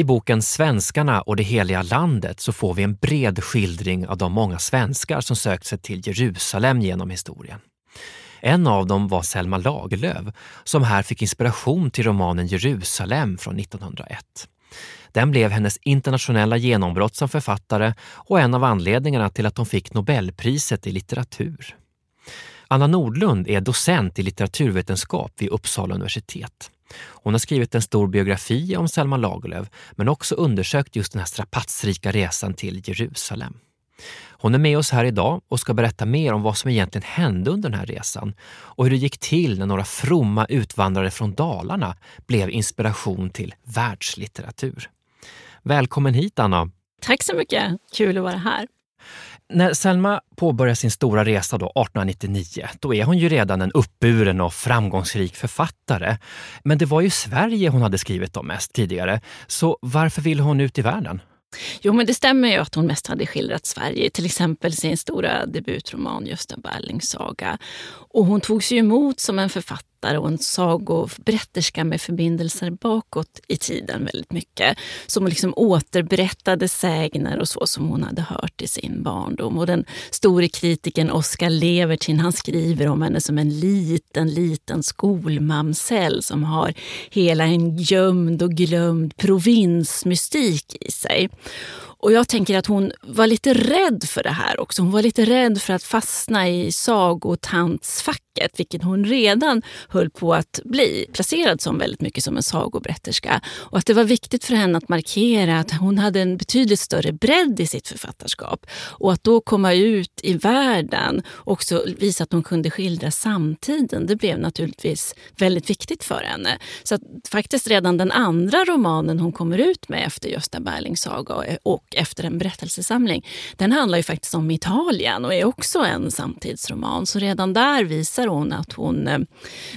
I boken Svenskarna och det heliga landet så får vi en bred skildring av de många svenskar som sökt sig till Jerusalem genom historien. En av dem var Selma Lagerlöf som här fick inspiration till romanen Jerusalem från 1901. Den blev hennes internationella genombrott som författare och en av anledningarna till att hon fick Nobelpriset i litteratur. Anna Nordlund är docent i litteraturvetenskap vid Uppsala universitet. Hon har skrivit en stor biografi om Selma Lagerlöf men också undersökt just den här strapatsrika resan till Jerusalem. Hon är med oss här idag och ska berätta mer om vad som egentligen hände under den här resan och hur det gick till när några fromma utvandrare från Dalarna blev inspiration till världslitteratur. Välkommen hit Anna! Tack så mycket! Kul att vara här. När Selma påbörjar sin stora resa då, 1899, då är hon ju redan en uppburen och framgångsrik författare. Men det var ju Sverige hon hade skrivit om mest tidigare, så varför ville hon ut i världen? Jo, men det stämmer ju att hon mest hade skildrat Sverige, till exempel sin stora debutroman Gösta Berlings saga. Och hon togs ju emot som en författare och en sagoberätterska med förbindelser bakåt i tiden väldigt mycket. Som liksom återberättade sägner och så som hon hade hört i sin barndom. Och den store kritikern Oskar Levertin han skriver om henne som en liten, liten skolmamsell som har hela en gömd och glömd provinsmystik i sig. Och jag tänker att hon var lite rädd för det här också. Hon var lite rädd för att fastna i sagotantsfacket, vilket hon redan höll på att bli. Placerad som väldigt mycket som en sagoberätterska. Och att det var viktigt för henne att markera att hon hade en betydligt större bredd i sitt författarskap. Och att då komma ut i världen och också visa att hon kunde skildra samtiden, det blev naturligtvis väldigt viktigt för henne. Så att faktiskt redan den andra romanen hon kommer ut med efter Gösta Berlings saga och efter en berättelsesamling. Den handlar ju faktiskt om Italien och är också en samtidsroman. Så redan där visar hon att hon eh,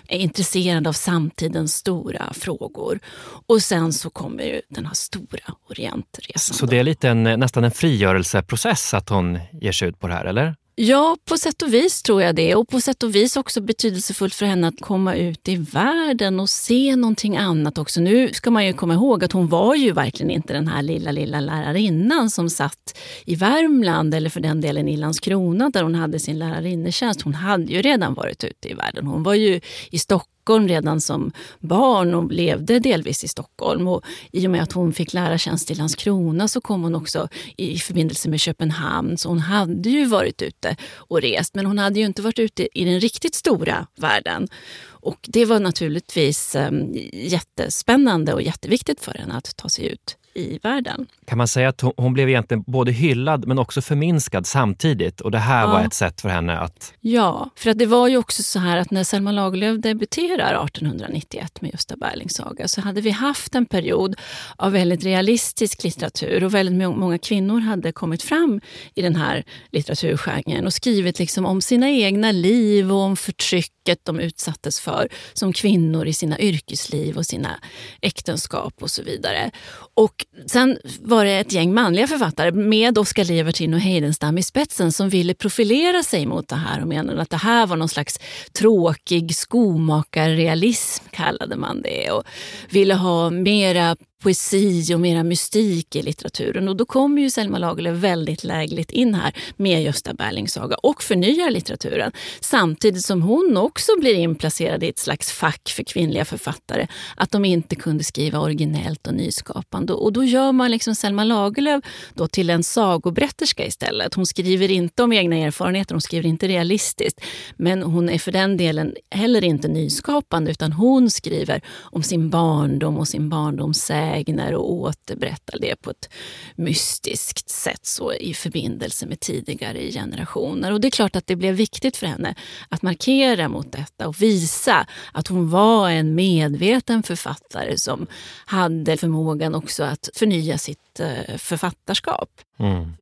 är intresserad av samtidens stora frågor. Och sen så kommer ju den här stora Orientresan. Så det är lite en, nästan en frigörelseprocess att hon ger sig ut på det här, eller? Ja, på sätt och vis tror jag det. Och på sätt och vis också betydelsefullt för henne att komma ut i världen och se någonting annat också. Nu ska man ju komma ihåg att hon var ju verkligen inte den här lilla, lilla lärarinnan som satt i Värmland eller för den delen i Landskrona där hon hade sin lärarinnetjänst. Hon hade ju redan varit ute i världen. Hon var ju i Stockholm Stockholm redan som barn och levde delvis i Stockholm. Och I och med att hon fick lärartjänst i Landskrona så kom hon också i förbindelse med Köpenhamn. Så hon hade ju varit ute och rest men hon hade ju inte varit ute i den riktigt stora världen. Och det var naturligtvis um, jättespännande och jätteviktigt för henne att ta sig ut i världen. Kan man säga att hon, hon blev egentligen både hyllad men också förminskad samtidigt och det här ja. var ett sätt för henne att... Ja, för att det var ju också så här att när Selma Lagerlöf debuterar 1891 med Gösta Berlings saga så hade vi haft en period av väldigt realistisk litteratur och väldigt många kvinnor hade kommit fram i den här litteraturgenren och skrivit liksom om sina egna liv och om förtrycket de utsattes för som kvinnor i sina yrkesliv och sina äktenskap och så vidare. Och sen var det ett gäng manliga författare med Oscar Levertin och Heidenstam i spetsen som ville profilera sig mot det här och menade att det här var någon slags tråkig skomakarrealism, kallade man det. Och ville ha mera poesi och mera mystik i litteraturen. Och då kommer ju Selma Lagerlöf väldigt lägligt in här med Gösta Berlings saga och förnyar litteraturen. Samtidigt som hon också blir inplacerad i ett slags fack för kvinnliga författare. Att de inte kunde skriva originellt och nyskapande. Och då gör man liksom Selma Lagerlöf då till en sagoberätterska istället. Hon skriver inte om egna erfarenheter, hon skriver inte realistiskt. Men hon är för den delen heller inte nyskapande utan hon skriver om sin barndom och sin barndoms sägner och återberättar det på ett mystiskt sätt så i förbindelse med tidigare generationer. Och det är klart att det blev viktigt för henne att markera mot detta och visa att hon var en medveten författare som hade förmågan också att förnya sitt eh, författarskap. Mm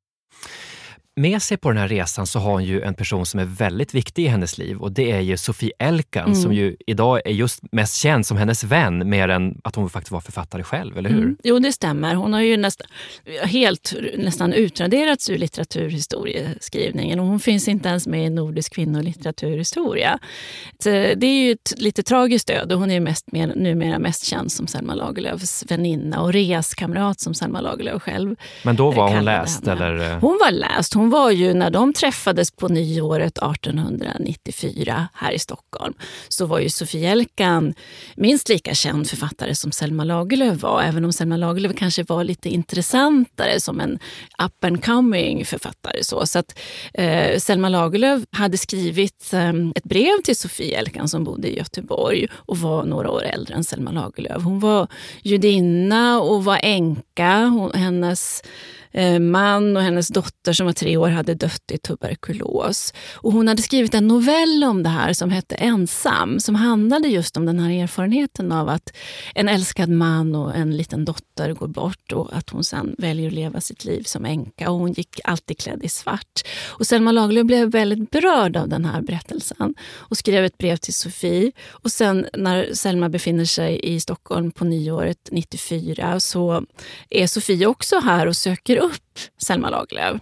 med sig på den här resan så har hon ju en person som är väldigt viktig i hennes liv och det är ju Sofie Elkan mm. som ju idag är just mest känd som hennes vän mer än att hon faktiskt var författare själv, eller hur? Mm. Jo, det stämmer. Hon har ju nästan, helt nästan utraderats ur litteraturhistorieskrivningen och hon finns inte ens med i Nordisk kvinnolitteraturhistoria. Det är ju ett lite tragiskt öde och hon är mest, mer, numera mest känd som Selma Lagerlöfs väninna och reskamrat som Selma Lagerlöf själv Men då var hon läst? Eller? Hon var läst. Hon var ju, när de träffades på nyåret 1894 här i Stockholm, så var ju Sofie Elkan minst lika känd författare som Selma Lagerlöf var. Även om Selma Lagerlöf kanske var lite intressantare som en up and coming författare. Så, så att, eh, Selma Lagerlöf hade skrivit eh, ett brev till Sofie Elkan som bodde i Göteborg och var några år äldre än Selma Lagerlöf. Hon var judinna och var änka. Hon, hennes Eh, man och hennes dotter som var tre år hade dött i tuberkulos. Och hon hade skrivit en novell om det här som hette Ensam som handlade just om den här erfarenheten av att en älskad man och en liten dotter går bort och att hon sen väljer att leva sitt liv som änka. Och hon gick alltid klädd i svart. Och Selma Lagerlöf blev väldigt berörd av den här berättelsen och skrev ett brev till Sofie. Och sen när Selma befinner sig i Stockholm på nyåret 94 så är Sofie också här och söker upp Selma Lagerlöf.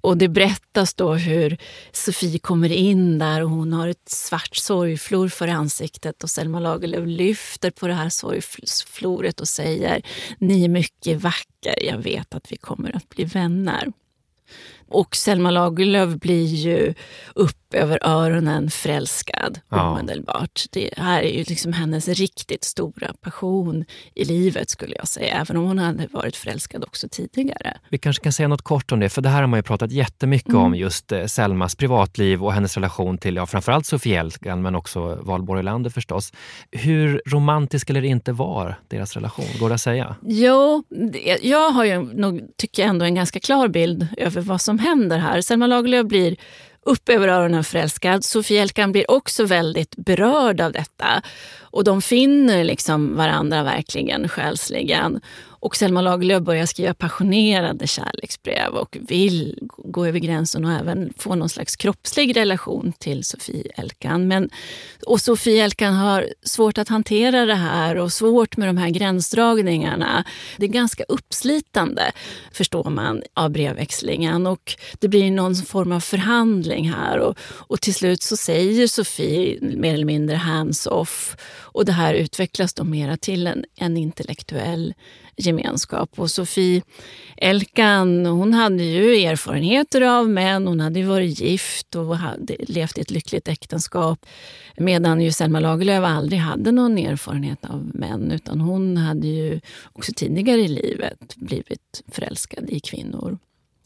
Och det berättas då hur Sofie kommer in där och hon har ett svart sorgflor för ansiktet och Selma Lagerlöf lyfter på det här sorgfloret och säger Ni är mycket vacker, jag vet att vi kommer att bli vänner. Och Selma Lagerlöf blir ju upp över öronen förälskad ja. omedelbart. Det här är ju liksom hennes riktigt stora passion i livet skulle jag säga. Även om hon hade varit förälskad också tidigare. Vi kanske kan säga något kort om det, för det här har man ju pratat jättemycket mm. om. Just eh, Selmas privatliv och hennes relation till ja, framförallt Sofie Elkan men också Valborg Lander förstås. Hur romantisk eller inte var deras relation? Går det att säga? Jo, jag har ju nog, tycker jag ändå en ganska klar bild över vad som händer här. Selma Lagerlöf blir upp över öronen förälskad. Sofie Elkan blir också väldigt berörd av detta. Och de finner liksom varandra verkligen själsligen. Och Selma Lagerlöf börjar skriva passionerade kärleksbrev och vill gå över gränsen och även få någon slags kroppslig relation till Sofie Elkan. Men, och Sofie Elkan har svårt att hantera det här och svårt med de här gränsdragningarna. Det är ganska uppslitande, förstår man, av brevväxlingen. Och det blir någon form av förhandling här. Och, och till slut så säger Sofie mer eller mindre hands-off. Och det här utvecklas då mera till en, en intellektuell gemenskap. Och Sofie Elkan hon hade ju erfarenheter av män, hon hade varit gift och hade levt i ett lyckligt äktenskap. Medan ju Selma Lagerlöf aldrig hade någon erfarenhet av män utan hon hade ju också tidigare i livet blivit förälskad i kvinnor.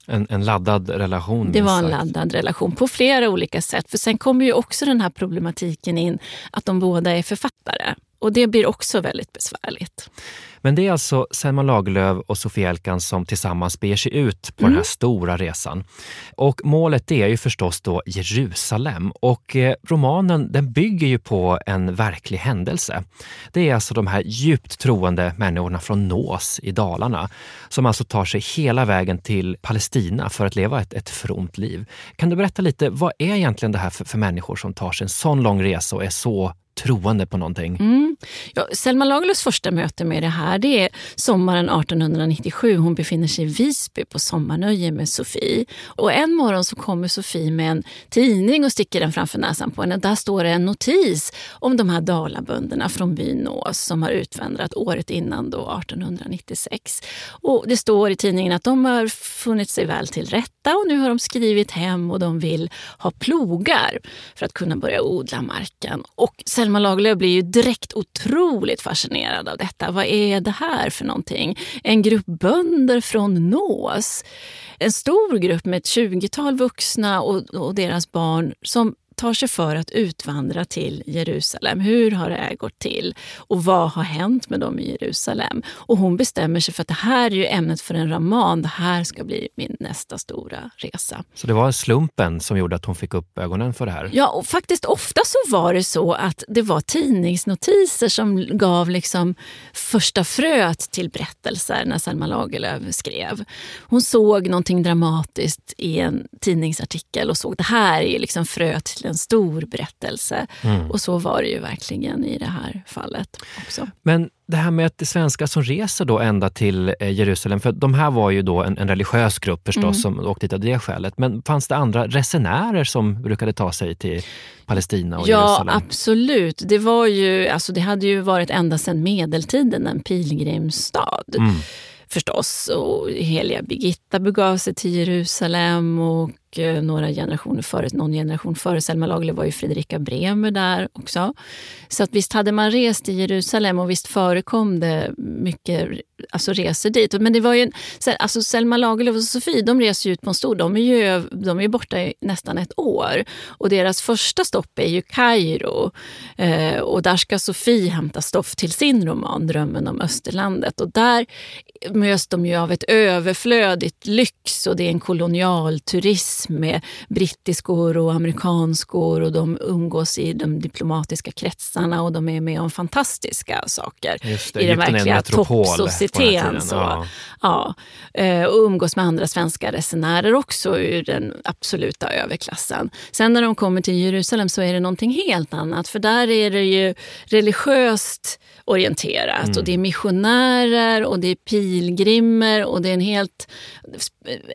En, en, laddad relation? Det var en laddad relation på flera olika sätt. För Sen kommer ju också den här problematiken in att de båda är författare. Och det blir också väldigt besvärligt. Men det är alltså Selma Lagerlöf och Sofie Elkan som tillsammans beger sig ut på mm. den här mm. stora resan. Och målet är ju förstås då Jerusalem och eh, romanen den bygger ju på en verklig händelse. Det är alltså de här djupt troende människorna från Nås i Dalarna som alltså tar sig hela vägen till Palestina för att leva ett, ett fromt liv. Kan du berätta lite, vad är egentligen det här för, för människor som tar sig en sån lång resa och är så troende på någonting. Mm. Ja, Selma Lagerlöfs första möte med det här det är sommaren 1897. Hon befinner sig i Visby på sommarnöje med Sofie. Och en morgon så kommer Sofie med en tidning och sticker den framför näsan på henne. Där står det en notis om de här dalabönderna från byn Nås som har utvandrat året innan, då 1896. Och det står i tidningen att de har funnit sig väl till rätta och nu har de skrivit hem och de vill ha plogar för att kunna börja odla marken. Och Selma Selma Lagerlöf blir ju direkt otroligt fascinerad av detta. Vad är det här för någonting? En grupp bönder från Nås. En stor grupp med ett tjugotal vuxna och, och deras barn som tar sig för att utvandra till Jerusalem. Hur har det gått till? Och vad har hänt med dem i Jerusalem? Och hon bestämmer sig för att det här är ju ämnet för en roman. Det här ska bli min nästa stora resa. Så det var slumpen som gjorde att hon fick upp ögonen för det här? Ja, och faktiskt ofta så var det så att det var tidningsnotiser som gav liksom första fröet till berättelser när Selma Lagerlöf skrev. Hon såg någonting dramatiskt i en tidningsartikel och såg det här är liksom fröet till en stor berättelse. Mm. Och så var det ju verkligen i det här fallet också. Men det här med att det svenskar som reser då ända till eh, Jerusalem, för de här var ju då en, en religiös grupp förstås mm. som åkte dit av det skälet. Men fanns det andra resenärer som brukade ta sig till Palestina och ja, Jerusalem? Ja, absolut. Det, var ju, alltså det hade ju varit ända sedan medeltiden en pilgrimsstad. Mm förstås. Och heliga Birgitta begav sig till Jerusalem och och eh, några generationer före, någon generation före Selma Lagerlöf var ju Fredrika Bremer där också. Så att visst hade man rest i Jerusalem och visst förekom det mycket alltså resor dit. Men det var ju, alltså Selma Lagerlöf och Sofie de reser ju ut på en stor, de är ju, de är borta i nästan ett år. Och deras första stopp är ju Kairo. Eh, och där ska Sofie hämta stoff till sin roman Drömmen om Österlandet. Och där möts de ju av ett överflödigt lyx och det är en kolonialturism med brittiskor och amerikanskor och de umgås i de diplomatiska kretsarna och de är med om fantastiska saker. Det, I den verkliga toppsocieteten. Ja. Ja, eh, och umgås med andra svenska resenärer också ur den absoluta överklassen. Sen när de kommer till Jerusalem så är det någonting helt annat för där är det ju religiöst orienterat mm. och det är missionärer och det är pilgrimer och det är en helt...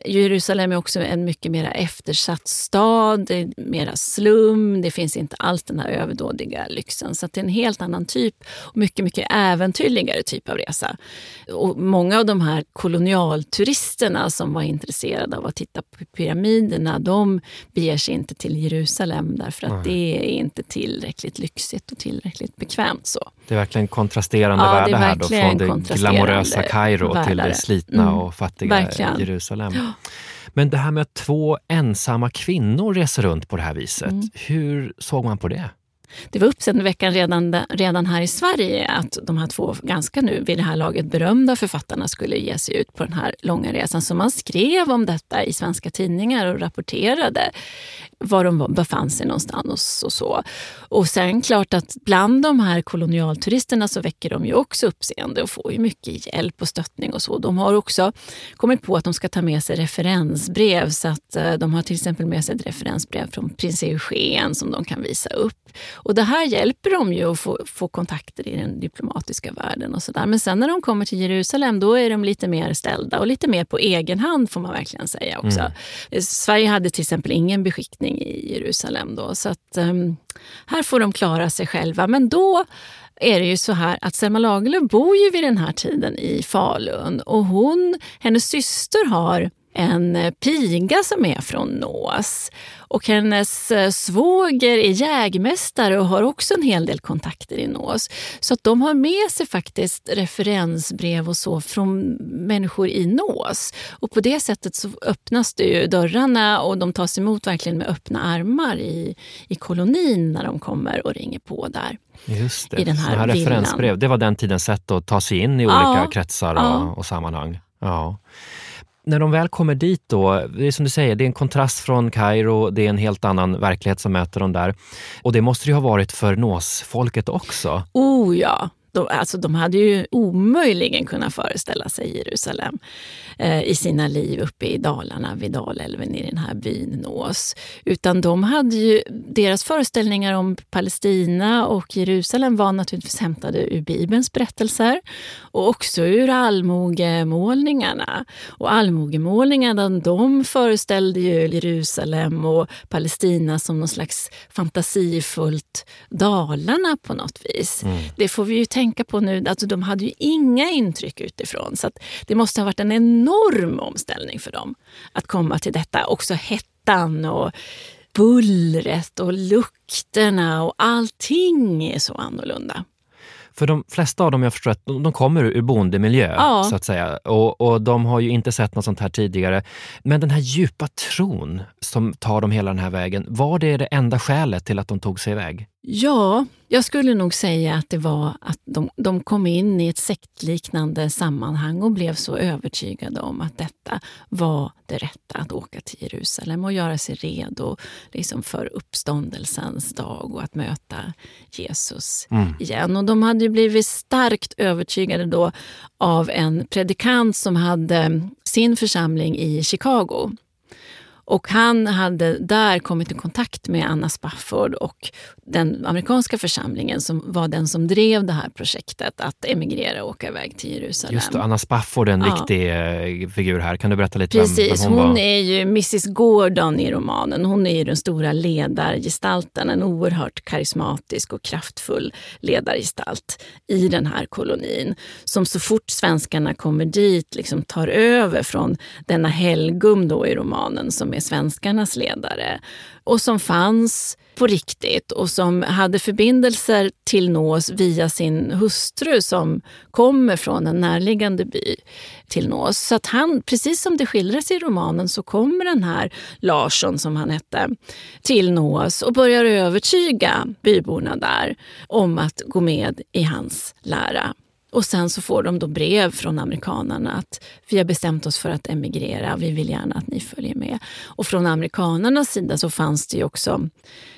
Jerusalem är också en mycket mer eftersatt stad, det är mera slum, det finns inte alls den här överdådiga lyxen. Så det är en helt annan typ, och mycket, mycket äventyrligare typ av resa. Och många av de här kolonialturisterna som var intresserade av att titta på pyramiderna, de beger sig inte till Jerusalem därför att mm. det är inte tillräckligt lyxigt och tillräckligt bekvämt. så. Det är verkligen kontrasterande ja, världar här då, från det glamorösa Kairo till det slitna mm. och fattiga verkligen. Jerusalem. Men det här med att två ensamma kvinnor reser runt på det här viset, mm. hur såg man på det? Det var uppseendeväckande redan, redan här i Sverige att de här två ganska nu vid det här laget berömda författarna skulle ge sig ut på den här långa resan. Så man skrev om detta i svenska tidningar och rapporterade var de befann sig någonstans och så. Och sen klart att bland de här kolonialturisterna så väcker de ju också uppseende och får ju mycket hjälp och stöttning och så. De har också kommit på att de ska ta med sig referensbrev så att eh, de har till exempel med sig ett referensbrev från prins Eugen som de kan visa upp. Och det här hjälper dem ju att få, få kontakter i den diplomatiska världen och sådär. Men sen när de kommer till Jerusalem då är de lite mer ställda och lite mer på egen hand får man verkligen säga också. Mm. Sverige hade till exempel ingen beskickning i Jerusalem då så att um, här får de klara sig själva. Men då är det ju så här att Selma Lagerlöf bor ju vid den här tiden i Falun och hon, hennes syster har en eh, piga som är från Nås. Och hennes eh, svåger är jägmästare och har också en hel del kontakter i Nås. Så att de har med sig faktiskt referensbrev och så från människor i Nås. Och på det sättet så öppnas det ju dörrarna och de tas emot verkligen med öppna armar i, i kolonin när de kommer och ringer på där. Just det, i den här, här referensbrev, det var den tidens sätt att ta sig in i olika ja, kretsar och, ja. och sammanhang. Ja när de väl kommer dit då, det är som du säger, det är en kontrast från Kairo, det är en helt annan verklighet som möter dem där. Och det måste det ju ha varit för Nåsfolket också. Oh ja, de, alltså, de hade ju omöjligen kunnat föreställa sig Jerusalem eh, i sina liv uppe i Dalarna vid Dalälven i den här byn Nås. Utan de hade ju, deras föreställningar om Palestina och Jerusalem var naturligtvis hämtade ur Bibelns berättelser och också ur allmogemålningarna. Och allmogemålningarna de föreställde ju Jerusalem och Palestina som någon slags fantasifullt Dalarna på något vis. Mm. Det får vi ju tänka tänka på nu, alltså de hade ju inga intryck utifrån. Så det måste ha varit en enorm omställning för dem att komma till detta. Också hettan och bullret och lukterna och allting är så annorlunda. För de flesta av dem, jag förstår att de kommer ur bondemiljö, Ja. så att säga. Och, och de har ju inte sett något sånt här tidigare. Men den här djupa tron som tar dem hela den här vägen, var det det enda skälet till att de tog sig iväg? Ja, jag skulle nog säga att det var att de, de kom in i ett sektliknande sammanhang och blev så övertygade om att detta var det rätta, att åka till Jerusalem och göra sig redo liksom för uppståndelsens dag och att möta Jesus igen. Och de hade ju blivit starkt övertygade då av en predikant som hade sin församling i Chicago. Och han hade där kommit i kontakt med Anna Spafford och den amerikanska församlingen som var den som drev det här projektet att emigrera och åka iväg till Jerusalem. Just det, Anna Spafford är en Ja. viktig eh, figur här. Kan du berätta lite Precis, vem, hon, vem hon var? är ju Mrs Gordon i romanen. Hon är ju den stora ledargestalten, en oerhört karismatisk och kraftfull ledargestalt i den här kolonin. Som så fort svenskarna kommer dit liksom tar över från denna Helgum då i romanen som är svenskarnas ledare. Och som fanns på riktigt och som hade förbindelser till Nås via sin hustru som kommer från en närliggande by till Nås. Så att han, precis som det skildras i romanen så kommer den här Larsson, som han hette, till Nås och börjar övertyga byborna där om att gå med i hans lära. Och sen så får de då brev från amerikanerna att vi har bestämt oss för att emigrera, vi vill gärna att ni följer med. Och från amerikanernas sida så fanns det ju också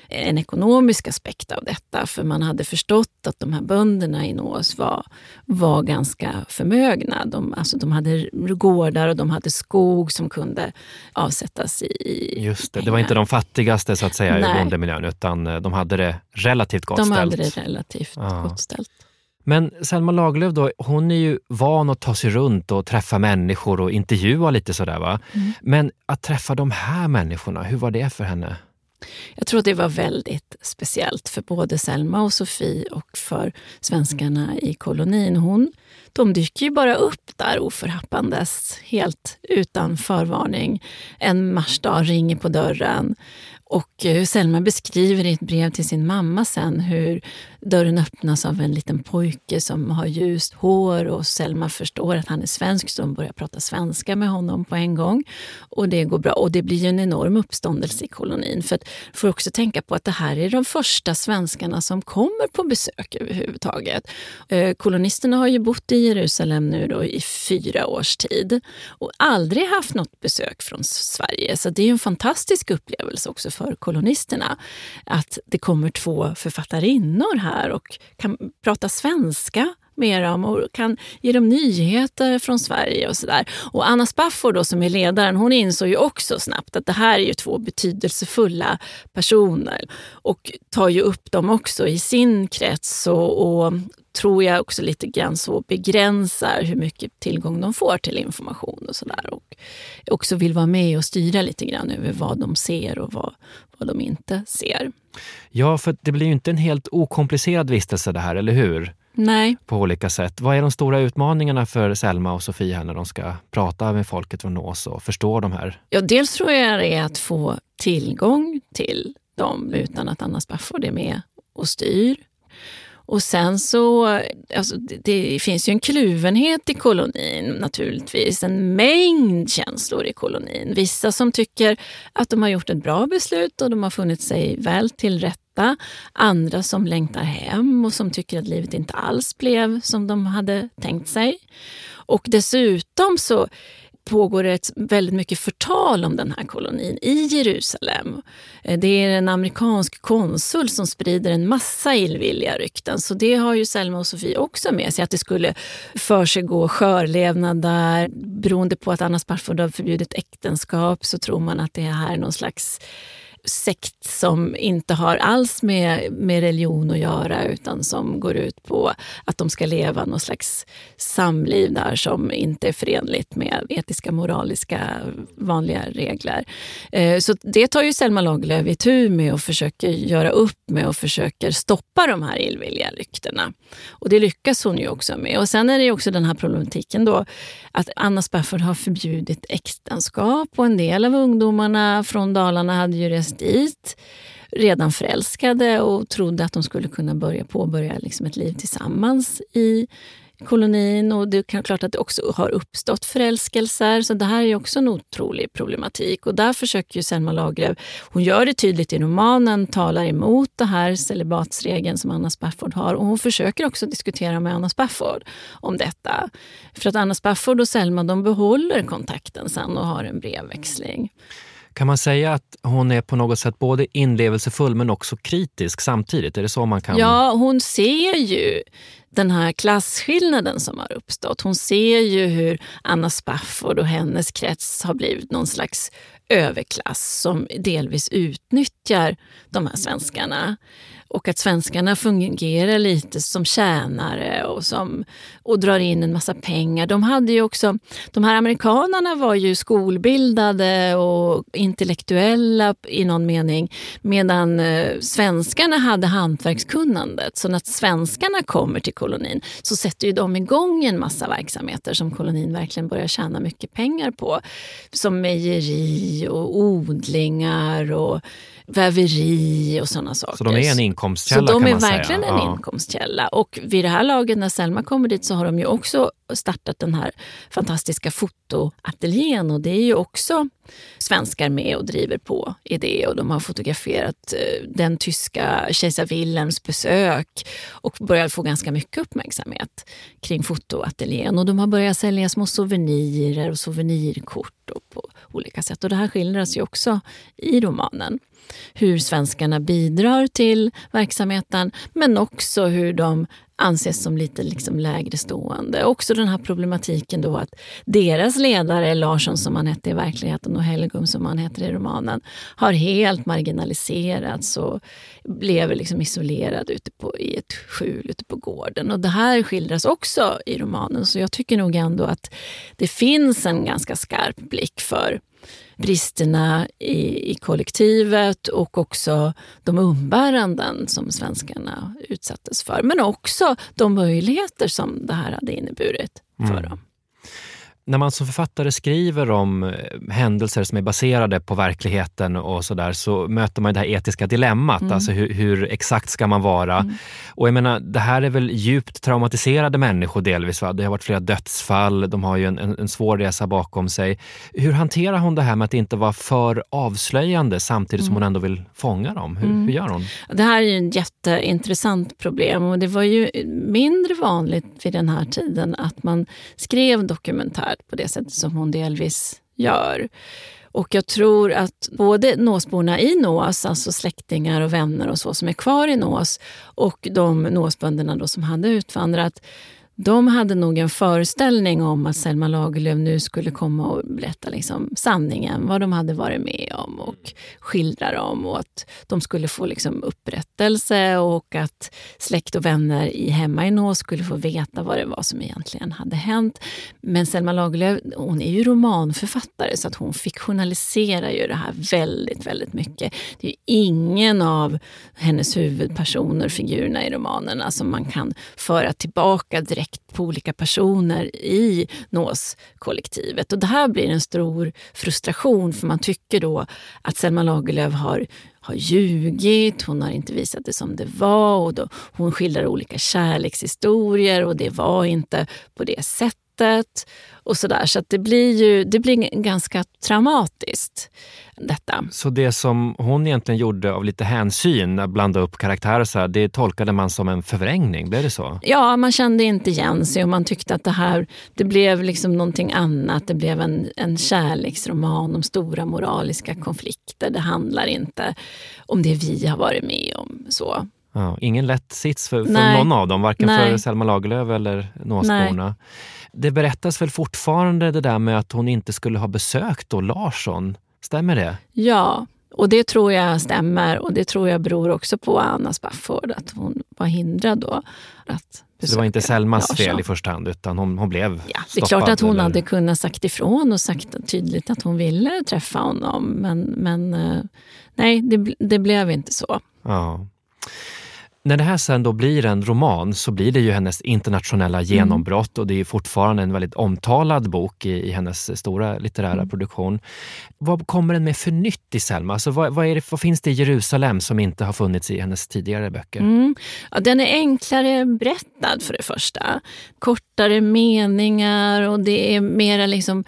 en ekonomisk aspekt av detta. För man hade förstått att de här bönderna i Nås var, var ganska förmögna. De, alltså de hade gårdar och de hade skog som kunde avsättas i Just det, det var inte de fattigaste så att säga i Nej. bondemiljön utan eh, de hade det relativt gott De ställt. hade det relativt Ja. gott ställt. Men Selma Lagerlöf då, hon är ju van att ta sig runt och träffa människor och intervjua lite sådär va. Mm. Men att träffa de här människorna, hur var det för henne? Jag tror att det var väldigt speciellt för både Selma och Sofie och för svenskarna i kolonin. Hon, de dyker ju bara upp där oförhappandes, helt utan förvarning. En marsdag ringer på dörren och eh, Selma beskriver i ett brev till sin mamma sen hur dörren öppnas av en liten pojke som har ljust hår och Selma förstår att han är svensk så de börjar prata svenska med honom på en gång. Och det går bra. Och det blir ju en enorm uppståndelse i kolonin. För att får också tänka på att det här är de första svenskarna som kommer på besök överhuvudtaget. Eh, Kolonisterna har ju bott i Jerusalem nu då i fyra års tid och aldrig haft något besök från Sverige. Så det är en fantastisk upplevelse också för kolonisterna att det kommer två författarinnor här och kan prata svenska med dem och kan ge dem nyheter från Sverige och sådär. Och Anna Spafford då, som är ledaren, hon insåg ju också snabbt att det här är ju två betydelsefulla personer och tar ju upp dem också i sin krets och, och tror jag också lite grann så begränsar hur mycket tillgång de får till information och sådär. Och också vill vara med och styra lite grann över vad de ser och vad, vad de inte ser. Ja, för det blir ju inte en helt okomplicerad vistelse det här, eller hur? Nej, På olika sätt. Vad är de stora utmaningarna för Selma och Sofie här när de ska prata med folket från Nås och förstå de här? Ja, dels tror jag det är att få tillgång till dem utan att Anna Spafford är med och styr. Och sen så, alltså det, finns ju en kluvenhet i kolonin naturligtvis. En mängd känslor i kolonin. Vissa som tycker att de har gjort ett bra beslut och de har funnit sig väl till rätta. Andra som längtar hem och som tycker att livet inte alls blev som de hade tänkt sig. Och dessutom så pågår det ett väldigt mycket förtal om den här kolonin i Jerusalem. Eh, det är en amerikansk konsul som sprider en massa illvilliga rykten. Så det har ju Selma och Sofie också med sig, att det skulle försiggå skörlevnad där. Beroende på att Anna Spafford har förbjudit äktenskap så tror man att det här är någon slags sekt som inte har alls med, med religion att göra utan som går ut på att de ska leva någon slags samliv där som inte är förenligt med etiska, moraliska, vanliga regler. Eh, så det tar ju Selma Lagerlöf itu med och försöker göra upp med och försöker stoppa de här illvilliga ryktena. Och det lyckas hon ju också med. Och sen är det ju också den här problematiken då att Anna Spafford har förbjudit äktenskap och en del av ungdomarna från Dalarna hade ju rest rest dit redan förälskade och trodde att de skulle kunna börja påbörja liksom ett liv tillsammans i kolonin och det är klart att det också har uppstått förälskelser. Så det här är också en otrolig problematik. Och där försöker ju Selma Lagerlöf, hon gör det tydligt i romanen, talar emot det här celibatsregeln som Anna Spafford har. Och hon försöker också diskutera med Anna Spafford om detta. För att Anna Spafford och Selma de behåller kontakten sen och har en brevväxling. Kan man säga att hon är på något sätt både inlevelsefull men också kritisk samtidigt? Är det så man kan... Ja, hon ser ju den här klasskillnaden som har uppstått. Hon ser ju hur Anna Spafford och hennes krets har blivit någon slags överklass som delvis utnyttjar de här svenskarna. Och att svenskarna fungerar lite som tjänare och, som, och drar in en massa pengar. De, hade ju också, de här amerikanerna var ju skolbildade och intellektuella i någon mening medan eh, svenskarna hade hantverkskunnandet. Så när svenskarna kommer till kolonin så sätter ju de igång en massa verksamheter som kolonin verkligen börjar tjäna mycket pengar på. Som mejeri och odlingar och väveri och sådana saker. Så de är en inkomstkälla Så de är verkligen säga. en Ja. inkomstkälla. Och vid det här laget när Selma kommer dit så har de ju också startat den här fantastiska fotoateljén och det är ju också svenskar med och driver på i det och de har fotograferat eh, den tyska kejsar Wilhelms besök och börjat få ganska mycket uppmärksamhet kring fotoateljén och de har börjat sälja små souvenirer och souvenirkort och på olika sätt. Och det här skildras ju också i romanen. Hur svenskarna bidrar till verksamheten men också hur de anses som lite liksom lägre stående. Också den här problematiken då att deras ledare, Larsson som han hette i verkligheten och Helgum som han heter i romanen, har helt marginaliserats och lever liksom isolerad ute på, i ett skjul ute på gården. Och det här skildras också i romanen så jag tycker nog ändå att det finns en ganska skarp blick för bristerna i, i kollektivet och också de umbäranden som svenskarna utsattes för. Men också de möjligheter som det här hade inneburit för Mm. dem. När man som författare skriver om eh, händelser som är baserade på verkligheten och sådär så möter man det här etiska dilemmat. Mm. Alltså hur, hur exakt ska man vara? Mm. Och jag menar, det här är väl djupt traumatiserade människor delvis. Va? Det har varit flera dödsfall, de har ju en, en, en svår resa bakom sig. Hur hanterar hon det här med att inte vara för avslöjande samtidigt som Mm. hon ändå vill fånga dem? Hur, Mm. hur gör hon? Det här är ju ett jätteintressant problem och det var ju mindre vanligt vid den här tiden att man skrev dokumentärt på det sättet som hon delvis gör. Och jag tror att både Nåsborna i Nås, alltså släktingar och vänner och så som är kvar i Nås och de Nåsbönderna då som hade utvandrat, de hade nog en föreställning om att Selma Lagerlöf nu skulle komma och berätta liksom sanningen, vad de hade varit med om och skildra dem och att de skulle få liksom upprättelse och att släkt och vänner i hemma i Nås skulle få veta vad det var som egentligen hade hänt. Men Selma Lagerlöf hon är ju romanförfattare så att hon fiktionaliserar ju det här väldigt, väldigt mycket. Det är ju ingen av hennes huvudpersoner, figurerna i romanerna som man kan föra tillbaka direkt på olika personer i NÅS-kollektivet. Och det här blir en stor frustration för man tycker då att Selma Lagerlöf har har ljugit, hon har inte visat det som det var och då, hon skildrar olika kärlekshistorier och det var inte på det sättet och Så, där. så att det blir ju det blir ganska traumatiskt detta. Så det som hon egentligen gjorde av lite hänsyn, att blanda upp karaktärer, så här, det tolkade man som en förvrängning? Blev det så? Ja, man kände inte igen sig och man tyckte att det här det blev liksom någonting annat. Det blev en, en kärleksroman om stora moraliska konflikter. Det handlar inte om det vi har varit med om. så. Ja, ingen lätt sits för, för någon av dem, varken för Nej. Selma Lagerlöf eller Nåsborna. Det berättas väl fortfarande det där med att hon inte skulle ha besökt då Larsson? Stämmer det? Ja, och det tror jag stämmer. Och det tror jag beror också på Anna Spafford, att hon var hindrad då att Så det var inte Selmas Larsson. fel i första hand, utan hon, hon blev Ja, det är klart att hon eller? hade kunnat sagt ifrån och sagt tydligt att hon ville träffa honom. Men, men eh, nej, det, det blev inte så. Ja. När det här sen då blir en roman så blir det ju hennes internationella mm. genombrott och det är fortfarande en väldigt omtalad bok i, i hennes stora litterära mm. produktion. Vad kommer den med för nytt i Selma? Alltså vad, vad, är det, vad finns det i Jerusalem som inte har funnits i hennes tidigare böcker? Mm. Ja, den är enklare berättad för det första. Kortare meningar och det är mera liksom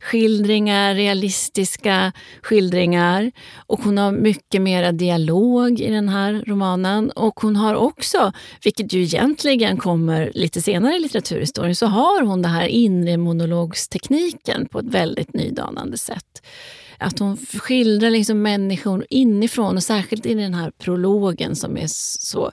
Skildringar, realistiska skildringar. Och hon har mycket mera dialog i den här romanen. Och hon har också, vilket ju egentligen kommer lite senare i litteraturhistorien, så har hon den här inre monologstekniken på ett väldigt nydanande sätt. Att hon skildrar liksom människor inifrån och särskilt i den här prologen som är så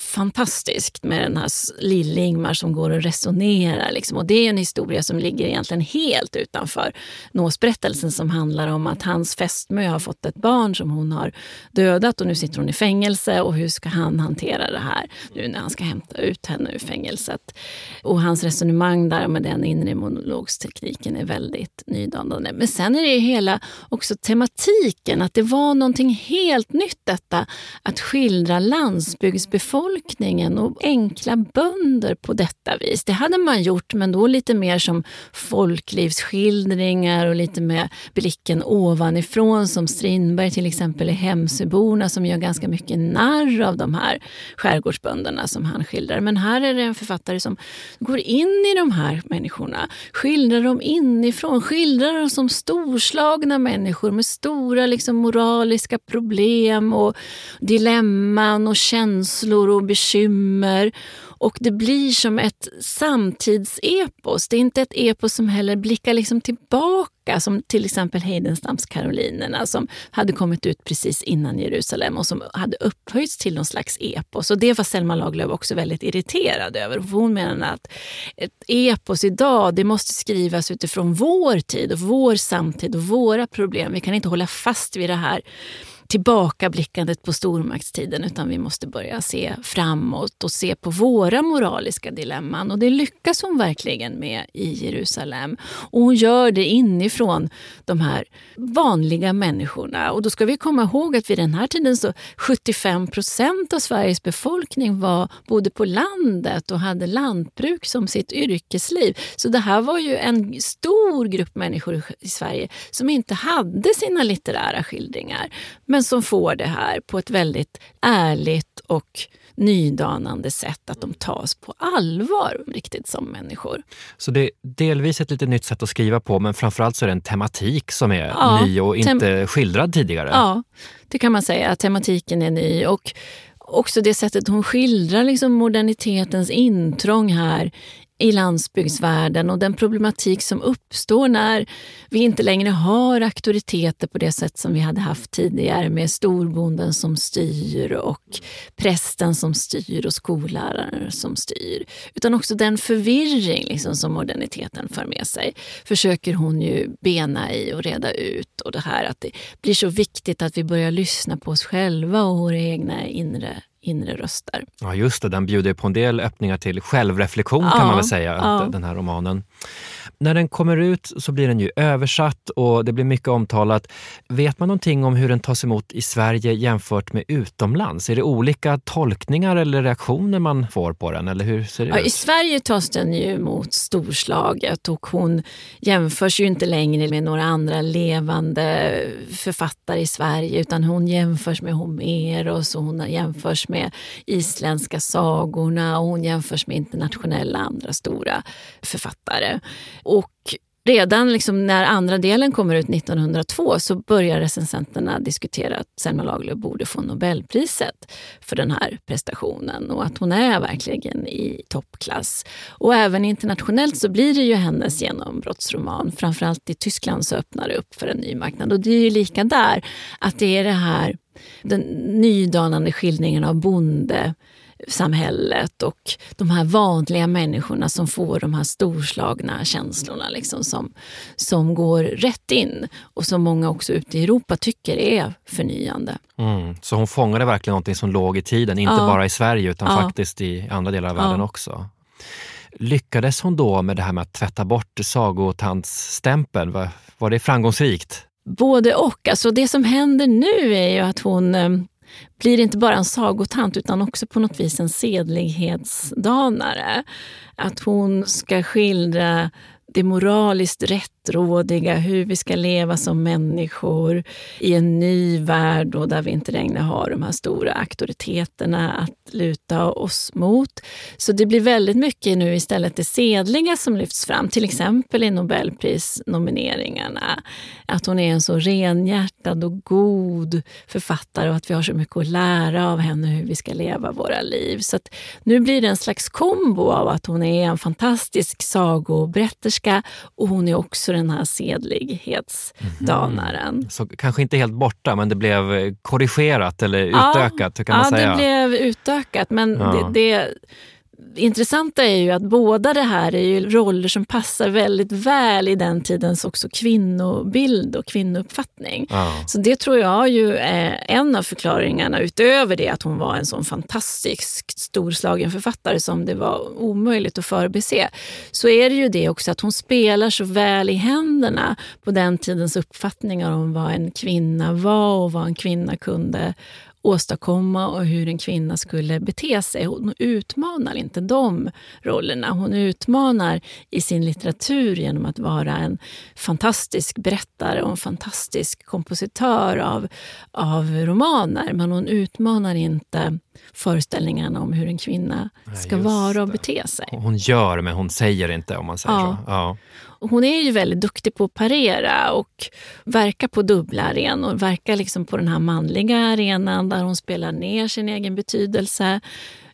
fantastiskt med den här lille Ingmar som går och resonerar. Liksom. Och det är en historia som ligger egentligen helt utanför Nåsberättelsen som handlar om att hans fästmö har fått ett barn som hon har dödat och nu sitter hon i fängelse och hur ska han hantera det här nu när han ska hämta ut henne ur fängelset. Och hans resonemang där med den inre monologstekniken är väldigt nydanande. Men sen är det hela också tematiken, att det var någonting helt nytt detta att skildra landsbygdsbefolkningen befolkningen och enkla bönder på detta vis. Det hade man gjort, men då lite mer som folklivsskildringar och lite med blicken ovanifrån som Strindberg till exempel i Hemsöborna som gör ganska mycket narr av de här skärgårdsbönderna som han skildrar. Men här är det en författare som går in i de här människorna, skildrar dem inifrån, skildrar dem som storslagna människor med stora liksom, moraliska problem och dilemman och känslor och och bekymmer. Och det blir som ett samtidsepos. Det är inte ett epos som heller blickar liksom tillbaka som till exempel Heidenstams Karolinerna som hade kommit ut precis innan Jerusalem och som hade upphöjts till någon slags epos. Och det var Selma Lagerlöf också väldigt irriterad över. Hon menade att ett epos idag det måste skrivas utifrån vår tid och vår samtid och våra problem. Vi kan inte hålla fast vid det här tillbakablickandet på stormaktstiden utan vi måste börja se framåt och se på våra moraliska dilemman. Och det lyckas hon verkligen med i Jerusalem. Och hon gör det inifrån de här vanliga människorna. Och då ska vi komma ihåg att vid den här tiden så 75 procent av Sveriges befolkning var, bodde på landet och hade lantbruk som sitt yrkesliv. Så det här var ju en stor grupp människor i Sverige som inte hade sina litterära skildringar. Men men som får det här på ett väldigt ärligt och nydanande sätt, att de tas på allvar riktigt som människor. Så det är delvis ett lite nytt sätt att skriva på, men framförallt så är det en tematik som är ja, ny och inte skildrad tidigare? Ja, det kan man säga. Tematiken är ny. och också det sättet hon skildrar liksom modernitetens intrång här i landsbygdsvärlden och den problematik som uppstår när vi inte längre har auktoriteter på det sätt som vi hade haft tidigare med storbonden som styr och prästen som styr och skolläraren som styr. Utan också den förvirring liksom som moderniteten för med sig försöker hon ju bena i och reda ut. Och det här att det blir så viktigt att vi börjar lyssna på oss själva och våra egna inre inre röster. Ja just det, den bjuder på en del öppningar till självreflektion ja, kan man väl säga, ja. den här romanen. När den kommer ut så blir den ju översatt och det blir mycket omtalat. Vet man någonting om hur den tas emot i Sverige jämfört med utomlands? Är det olika tolkningar eller reaktioner man får på den? Eller hur ser det ja, ut? I Sverige tas den ju emot storslaget och hon jämförs ju inte längre med några andra levande författare i Sverige utan hon jämförs med Homeros och hon jämförs med isländska sagorna och hon jämförs med internationella andra stora författare. Och redan liksom när andra delen kommer ut 1902 så börjar recensenterna diskutera att Selma Lagerlöf borde få Nobelpriset för den här prestationen och att hon är verkligen i toppklass. Och även internationellt så blir det ju hennes genombrottsroman. Framförallt i Tyskland så öppnar det upp för en ny marknad. Och det är ju lika där, att det är det här den nydanande skildringen av bonde samhället och de här vanliga människorna som får de här storslagna känslorna liksom som, som går rätt in och som många också ute i Europa tycker är förnyande. Mm, så hon fångade verkligen något som låg i tiden, inte ja. bara i Sverige utan ja. faktiskt i andra delar av världen ja. också. Lyckades hon då med det här med att tvätta bort sagotandsstämpeln? Var, var det framgångsrikt? Både och. Alltså det som händer nu är ju att hon eh, blir inte bara en sagotant utan också på något vis en sedlighetsdanare. Att hon ska skildra det moraliskt rättrådiga, hur vi ska leva som människor i en ny värld då, där vi inte längre har de här stora auktoriteterna att luta oss mot. Så det blir väldigt mycket nu istället det sedliga som lyfts fram, till exempel i Nobelprisnomineringarna. Att hon är en så renhjärtad och god författare och att vi har så mycket att lära av henne hur vi ska leva våra liv. Så nu blir det en slags kombo av att hon är en fantastisk sagoberätterska och hon är också den här sedlighetsdanaren. Mm. Så kanske inte helt borta, men det blev korrigerat eller utökat? Ja, kan man ja säga. det blev utökat. Men ja. det, det intressanta är ju att båda det här är ju roller som passar väldigt väl i den tidens också kvinnobild och kvinnouppfattning. Ja. Så det tror jag ju är en av förklaringarna utöver det att hon var en sån fantastisk storslagen författare som det var omöjligt att förbise. Så är det ju det också att hon spelar så väl i händerna på den tidens uppfattningar om vad en kvinna var och vad en kvinna kunde åstadkomma och hur en kvinna skulle bete sig. Hon utmanar inte de rollerna. Hon utmanar i sin litteratur genom att vara en fantastisk berättare och en fantastisk kompositör av, av romaner. Men hon utmanar inte föreställningarna om hur en kvinna ska ja, vara och bete sig. Hon gör, men hon säger inte om man säger ja. så. Ja. Hon är ju väldigt duktig på att parera och verka på dubbla arenor. Verka liksom på den här manliga arenan där hon spelar ner sin egen betydelse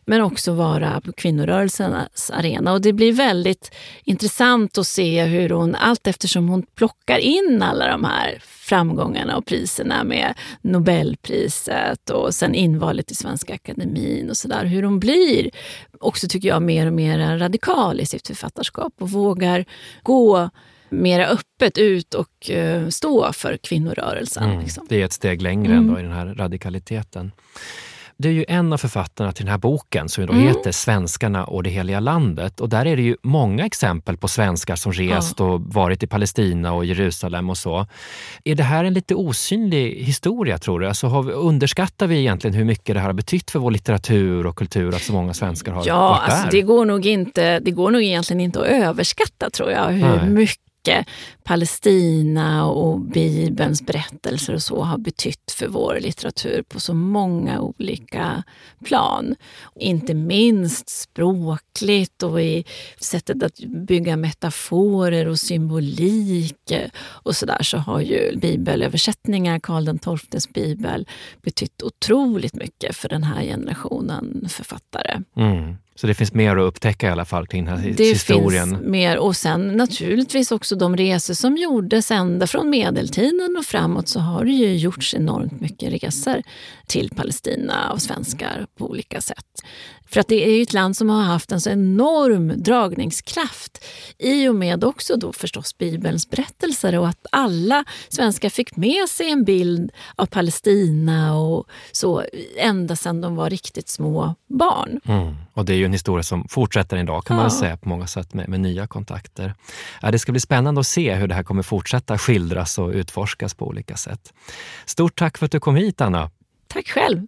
men också vara på kvinnorörelsens arena. Och det blir väldigt intressant att se hur hon, allt eftersom hon plockar in alla de här framgångarna och priserna med Nobelpriset och sen invalet i Svenska Akademin och sådär, hur hon blir också tycker jag mer och mer radikal i sitt författarskap och vågar gå mer öppet ut och uh, stå för kvinnorörelsen. Mm, liksom. Det är ett steg längre mm. ändå i den här radikaliteten. Du är ju en av författarna till den här boken som mm. heter Svenskarna och det heliga landet. Och där är det ju många exempel på svenskar som rest och varit i Palestina och Jerusalem och så. Är det här en lite osynlig historia tror du? Alltså, vi, underskattar vi egentligen hur mycket det här har betytt för vår litteratur och kultur att så många svenskar har ja, varit alltså, där? Det går, nog inte, det går nog egentligen inte att överskatta tror jag hur Nej. mycket mycket Palestina och Bibelns berättelser och så har betytt för vår litteratur på så många olika plan. Inte minst språkligt och i sättet att bygga metaforer och symbolik och sådär så har ju bibelöversättningar, Karl XIIs bibel, betytt otroligt mycket för den här generationen författare. Mm. Så det finns mer att upptäcka i alla fall kring den här det historien. Det finns mer och sen naturligtvis också de resor som gjordes ända från medeltiden och framåt så har det ju gjorts enormt mycket resor till Palestina av svenskar på olika sätt. För att det är ju ett land som har haft en så enorm dragningskraft i och med också då förstås Bibelns berättelser och att alla svenskar fick med sig en bild av Palestina och så ända sedan de var riktigt små barn. Mm. Och det är ju en historia som fortsätter idag kan ja. man säga på många sätt med, med nya kontakter. Ja, det ska bli spännande att se hur det här kommer fortsätta skildras och utforskas på olika sätt. Stort tack för att du kom hit Anna. Tack själv.